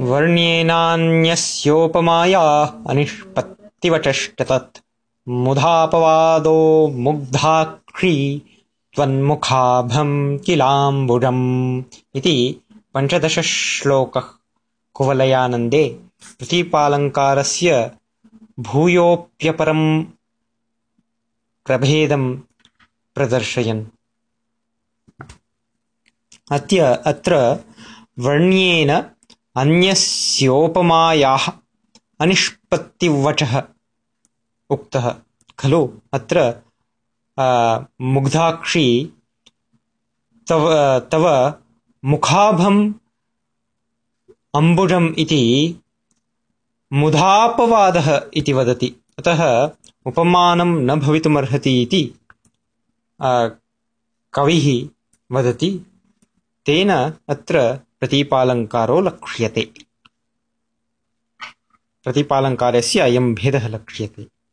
वर्ण्येनान्यस्योपमाया अनिष्पत्तिवचष्टतत्। मुधापवादो मुग्धाक्षी त्वन्मुखाभं किलाम्बुजम् इति पञ्चदशश्लोकः। कुवलयानन्दे प्रतीपालङ्कारस्य भूयोऽप्यपरं प्रभेदं प्रदर्शयन्। अत्य अत्र वर्ण्येन अन्यस्योपमायाः अनिष्पत्तिवचः उक्तः। खलु? अत्र मुग्धाक्षी तव तव मुखाभम् अम्बुजम् इति मुधापवादः इति वदति। अतः उपमानं न भवितुमर्हति इति कविः वदति। तेन अत्र प्रतीपालङ्कारो लक्ष्यते। प्रतिपालङ्कारस्य अयं भेदः लक्ष्यते